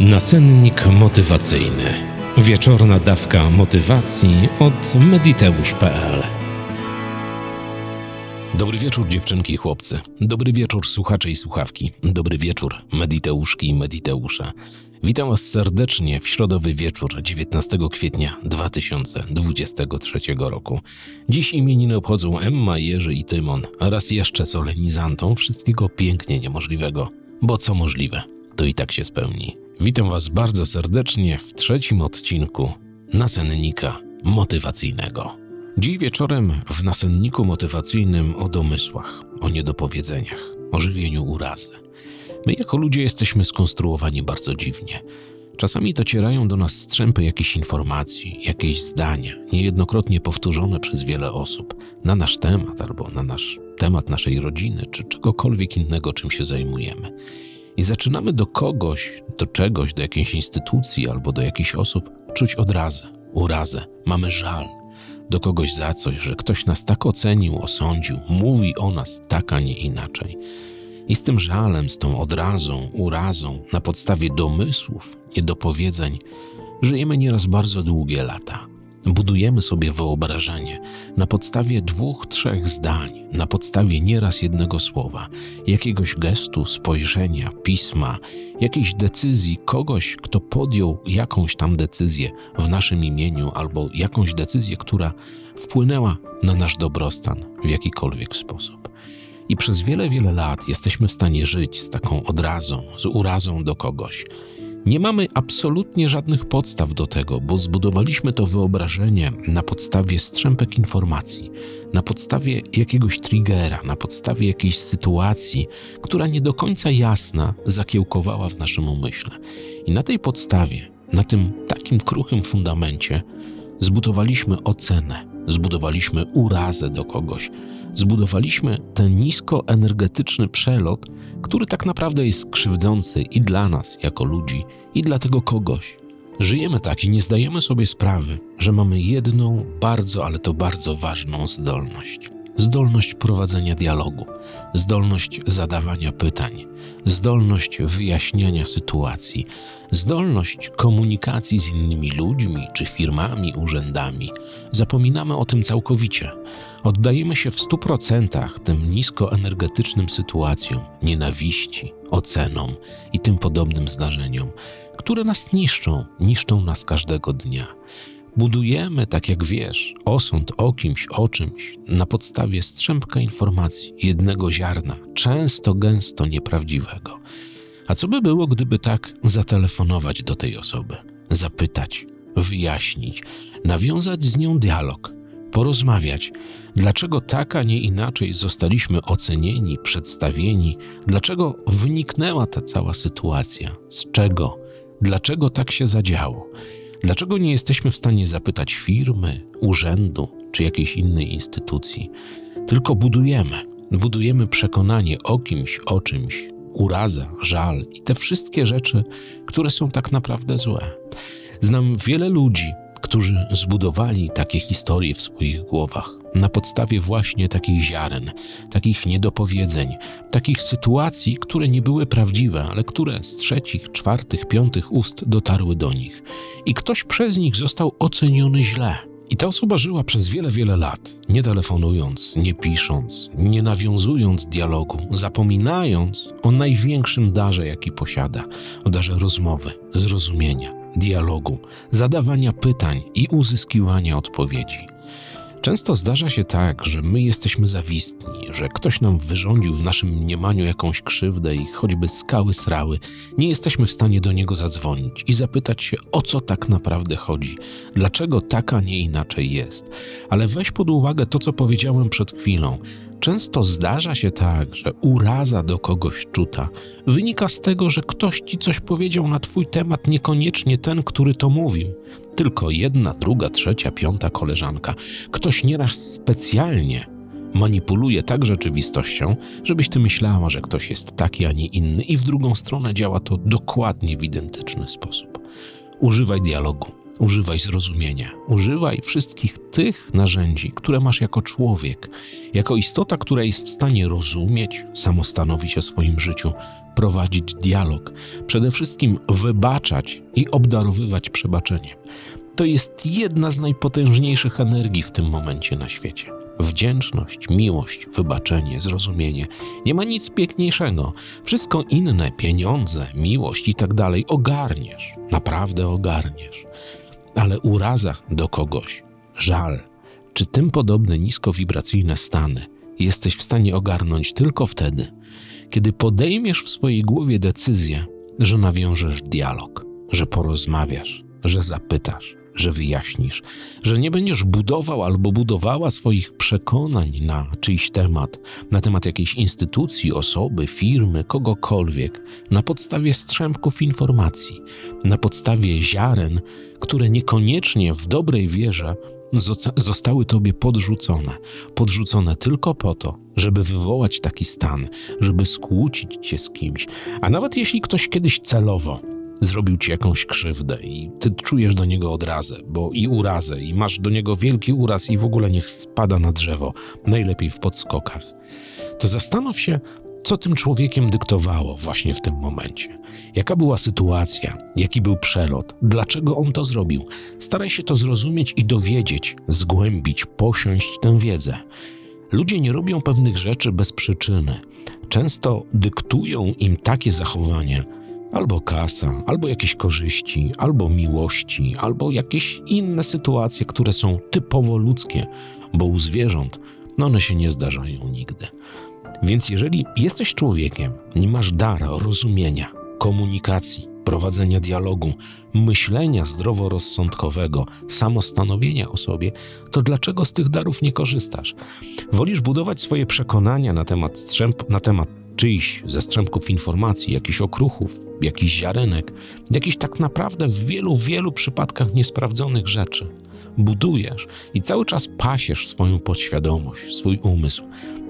Nacennik motywacyjny. Wieczorna dawka motywacji od mediteusz.pl. Dobry wieczór dziewczynki i chłopcy. Dobry wieczór słuchacze i słuchawki. Dobry wieczór mediteuszki i mediteusze. Witam Was serdecznie w środowy wieczór 19 kwietnia 2023 roku. Dziś imieniny obchodzą Emma, Jerzy i Tymon, raz jeszcze solenizantom wszystkiego pięknie niemożliwego, bo co możliwe, to i tak się spełni. Witam Was bardzo serdecznie w trzecim odcinku nasennika motywacyjnego. Dziś wieczorem w nasenniku motywacyjnym o domysłach, o niedopowiedzeniach, o żywieniu urazy. My jako ludzie jesteśmy skonstruowani bardzo dziwnie. Czasami docierają do nas strzępy jakichś informacji, jakieś zdania, niejednokrotnie powtórzone przez wiele osób na nasz temat albo na nasz temat naszej rodziny, czy czegokolwiek innego, czym się zajmujemy. I zaczynamy do kogoś, do czegoś, do jakiejś instytucji albo do jakichś osób czuć odrazę, urazę, mamy żal do kogoś za coś, że ktoś nas tak ocenił, osądził, mówi o nas tak, a nie inaczej. I z tym żalem, z tą odrazą, urazą, na podstawie domysłów, niedopowiedzeń, żyjemy nieraz bardzo długie lata. Budujemy sobie wyobrażenie na podstawie dwóch, trzech zdań, na podstawie nieraz jednego słowa, jakiegoś gestu, spojrzenia, pisma, jakiejś decyzji kogoś, kto podjął jakąś tam decyzję w naszym imieniu albo jakąś decyzję, która wpłynęła na nasz dobrostan w jakikolwiek sposób. I przez wiele, wiele lat jesteśmy w stanie żyć z taką odrazą, z urazą do kogoś nie mamy absolutnie żadnych podstaw do tego, bo zbudowaliśmy to wyobrażenie na podstawie strzępek informacji, na podstawie jakiegoś triggera, na podstawie jakiejś sytuacji, która nie do końca jasna zakiełkowała w naszym umyśle. I na tej podstawie, na tym takim kruchym fundamencie, zbudowaliśmy ocenę, zbudowaliśmy urazę do kogoś, zbudowaliśmy ten niskoenergetyczny przelot, który tak naprawdę jest krzywdzący i dla nas jako ludzi, i dla tego kogoś. Żyjemy tak i nie zdajemy sobie sprawy, że mamy jedną bardzo, ale to bardzo ważną zdolność. Zdolność prowadzenia dialogu, zdolność zadawania pytań, zdolność wyjaśniania sytuacji, zdolność komunikacji z innymi ludźmi czy firmami, urzędami. Zapominamy o tym całkowicie. Oddajemy się w stu procentach tym niskoenergetycznym sytuacjom, nienawiści, ocenom i tym podobnym zdarzeniom, które nas niszczą, niszczą nas każdego dnia. Budujemy, tak jak wiesz, osąd o kimś, o czymś na podstawie strzępka informacji, jednego ziarna, często gęsto nieprawdziwego. A co by było, gdyby tak zatelefonować do tej osoby, zapytać, wyjaśnić, nawiązać z nią dialog, porozmawiać, dlaczego tak, a nie inaczej zostaliśmy ocenieni, przedstawieni, dlaczego wyniknęła ta cała sytuacja, z czego, dlaczego tak się zadziało. Dlaczego nie jesteśmy w stanie zapytać firmy, urzędu czy jakiejś innej instytucji? Tylko budujemy. Budujemy przekonanie o kimś, o czymś, uraza, żal i te wszystkie rzeczy, które są tak naprawdę złe. Znam wiele ludzi, którzy zbudowali takie historie w swoich głowach na podstawie właśnie takich ziaren, takich niedopowiedzeń, takich sytuacji, które nie były prawdziwe, ale które z trzecich, czwartych, piątych ust dotarły do nich. I ktoś przez nich został oceniony źle. I ta osoba żyła przez wiele, wiele lat, nie telefonując, nie pisząc, nie nawiązując dialogu, zapominając o największym darze, jaki posiada o darze rozmowy, zrozumienia, dialogu, zadawania pytań i uzyskiwania odpowiedzi. Często zdarza się tak, że my jesteśmy zawistni, że ktoś nam wyrządził w naszym mniemaniu jakąś krzywdę i choćby skały srały, nie jesteśmy w stanie do niego zadzwonić i zapytać się, o co tak naprawdę chodzi, dlaczego tak, a nie inaczej jest. Ale weź pod uwagę to, co powiedziałem przed chwilą. Często zdarza się tak, że uraza do kogoś czuta wynika z tego, że ktoś ci coś powiedział na twój temat, niekoniecznie ten, który to mówił. Tylko jedna, druga, trzecia, piąta koleżanka. Ktoś nieraz specjalnie manipuluje tak rzeczywistością, żebyś ty myślała, że ktoś jest taki, a nie inny, i w drugą stronę działa to dokładnie w identyczny sposób. Używaj dialogu używaj zrozumienia, używaj wszystkich tych narzędzi, które masz jako człowiek, jako istota, która jest w stanie rozumieć, samostanowić o swoim życiu, prowadzić dialog, przede wszystkim wybaczać i obdarowywać przebaczeniem. To jest jedna z najpotężniejszych energii w tym momencie na świecie. Wdzięczność, miłość, wybaczenie, zrozumienie. Nie ma nic piękniejszego. Wszystko inne, pieniądze, miłość i tak dalej, ogarniesz. Naprawdę ogarniesz. Ale uraza do kogoś, żal, czy tym podobne niskowibracyjne stany jesteś w stanie ogarnąć tylko wtedy, kiedy podejmiesz w swojej głowie decyzję, że nawiążesz dialog, że porozmawiasz, że zapytasz, że wyjaśnisz, że nie będziesz budował albo budowała swoich przekonań na czyjś temat, na temat jakiejś instytucji, osoby, firmy, kogokolwiek, na podstawie strzępków informacji, na podstawie ziaren, które niekoniecznie w dobrej wierze zostały tobie podrzucone. Podrzucone tylko po to, żeby wywołać taki stan, żeby skłócić cię z kimś. A nawet jeśli ktoś kiedyś celowo zrobił ci jakąś krzywdę i ty czujesz do niego odrazę, bo i urazę, i masz do niego wielki uraz i w ogóle niech spada na drzewo, najlepiej w podskokach, to zastanów się, co tym człowiekiem dyktowało właśnie w tym momencie. Jaka była sytuacja, jaki był przelot, dlaczego on to zrobił. Staraj się to zrozumieć i dowiedzieć, zgłębić, posiąść tę wiedzę. Ludzie nie robią pewnych rzeczy bez przyczyny. Często dyktują im takie zachowanie, albo kasa, albo jakieś korzyści, albo miłości, albo jakieś inne sytuacje, które są typowo ludzkie, bo u zwierząt no one się nie zdarzają nigdy. Więc jeżeli jesteś człowiekiem, nie masz dar rozumienia, komunikacji, prowadzenia dialogu, myślenia zdroworozsądkowego, samostanowienia o sobie, to dlaczego z tych darów nie korzystasz? Wolisz budować swoje przekonania na temat, strzęp, na temat czyichś ze strzępków informacji, jakichś okruchów, jakichś ziarenek, jakichś tak naprawdę w wielu, wielu przypadkach niesprawdzonych rzeczy. Budujesz i cały czas pasiesz swoją podświadomość, swój umysł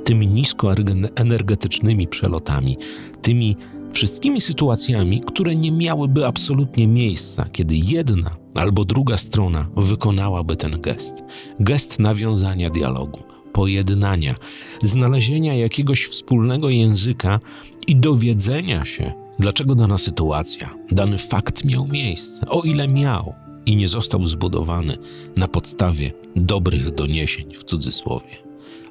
tymi niskoenergetycznymi przelotami, tymi wszystkimi sytuacjami, które nie miałyby absolutnie miejsca, kiedy jedna albo druga strona wykonałaby ten gest. Gest nawiązania dialogu, pojednania, znalezienia jakiegoś wspólnego języka i dowiedzenia się, dlaczego dana sytuacja, dany fakt miał miejsce, o ile miał i nie został zbudowany na podstawie dobrych doniesień w cudzysłowie.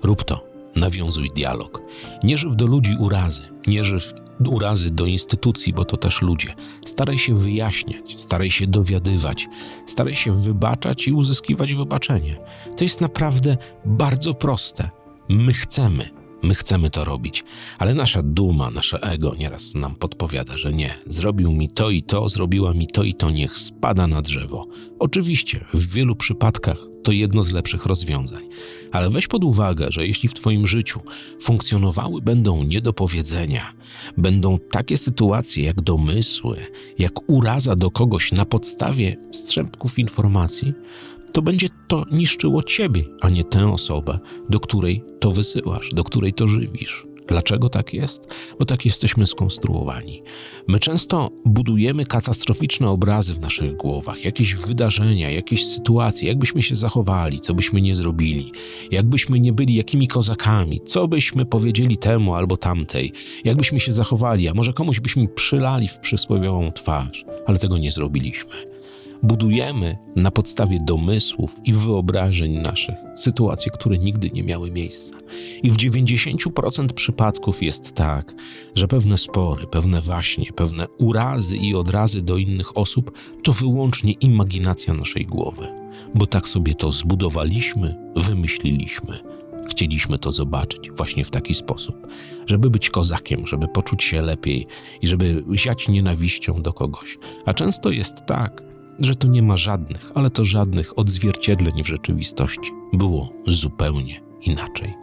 Rób to nawiązuj dialog. Nie żyw do ludzi urazy, nie żyw urazy do instytucji, bo to też ludzie. Staraj się wyjaśniać, staraj się dowiadywać, staraj się wybaczać i uzyskiwać wybaczenie. To jest naprawdę bardzo proste. My chcemy, My chcemy to robić, ale nasza duma, nasze ego nieraz nam podpowiada, że nie. Zrobił mi to i to, zrobiła mi to i to, niech spada na drzewo. Oczywiście, w wielu przypadkach to jedno z lepszych rozwiązań, ale weź pod uwagę, że jeśli w Twoim życiu funkcjonowały będą niedopowiedzenia, będą takie sytuacje jak domysły, jak uraza do kogoś na podstawie strzępków informacji, to będzie to niszczyło ciebie, a nie tę osobę, do której to wysyłasz, do której to żywisz. Dlaczego tak jest? Bo tak jesteśmy skonstruowani. My często budujemy katastroficzne obrazy w naszych głowach, jakieś wydarzenia, jakieś sytuacje, jakbyśmy się zachowali, co byśmy nie zrobili, jakbyśmy nie byli jakimi kozakami, co byśmy powiedzieli temu albo tamtej, jakbyśmy się zachowali, a może komuś byśmy przylali w przysłowiową twarz, ale tego nie zrobiliśmy budujemy na podstawie domysłów i wyobrażeń naszych sytuacje, które nigdy nie miały miejsca. I w 90% przypadków jest tak, że pewne spory, pewne waśnie, pewne urazy i odrazy do innych osób to wyłącznie imaginacja naszej głowy, bo tak sobie to zbudowaliśmy, wymyśliliśmy. Chcieliśmy to zobaczyć właśnie w taki sposób, żeby być kozakiem, żeby poczuć się lepiej i żeby ziać nienawiścią do kogoś. A często jest tak, że to nie ma żadnych, ale to żadnych odzwierciedleń w rzeczywistości. Było zupełnie inaczej.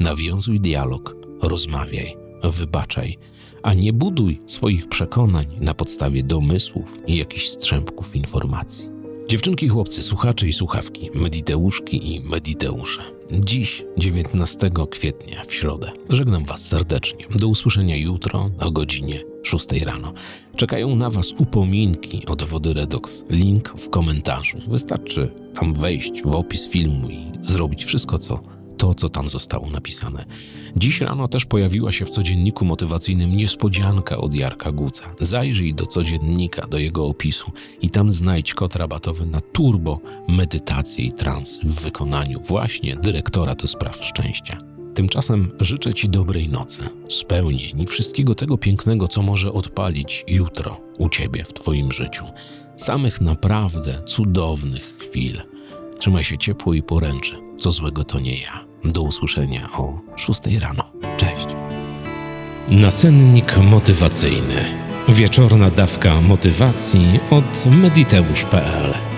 Nawiązuj dialog, rozmawiaj, wybaczaj, a nie buduj swoich przekonań na podstawie domysłów i jakichś strzępków informacji. Dziewczynki, chłopcy, słuchacze i słuchawki, mediteuszki i mediteusze. Dziś, 19 kwietnia, w środę. Żegnam Was serdecznie. Do usłyszenia jutro o godzinie 6 rano. Czekają na Was upominki od wody Redox. Link w komentarzu. Wystarczy tam wejść w opis filmu i zrobić wszystko, co to, co tam zostało napisane. Dziś rano też pojawiła się w codzienniku motywacyjnym niespodzianka od Jarka Guca. Zajrzyj do codziennika, do jego opisu i tam znajdź kod rabatowy na turbo medytację i trans w wykonaniu właśnie dyrektora do spraw szczęścia. Tymczasem życzę Ci dobrej nocy, spełnień i wszystkiego tego pięknego, co może odpalić jutro u Ciebie w Twoim życiu. Samych naprawdę cudownych chwil. Trzymaj się ciepło i poręczy. Co złego to nie ja. Do usłyszenia o 6 rano. Cześć. Nacennik motywacyjny. Wieczorna dawka motywacji od mediteusz.pl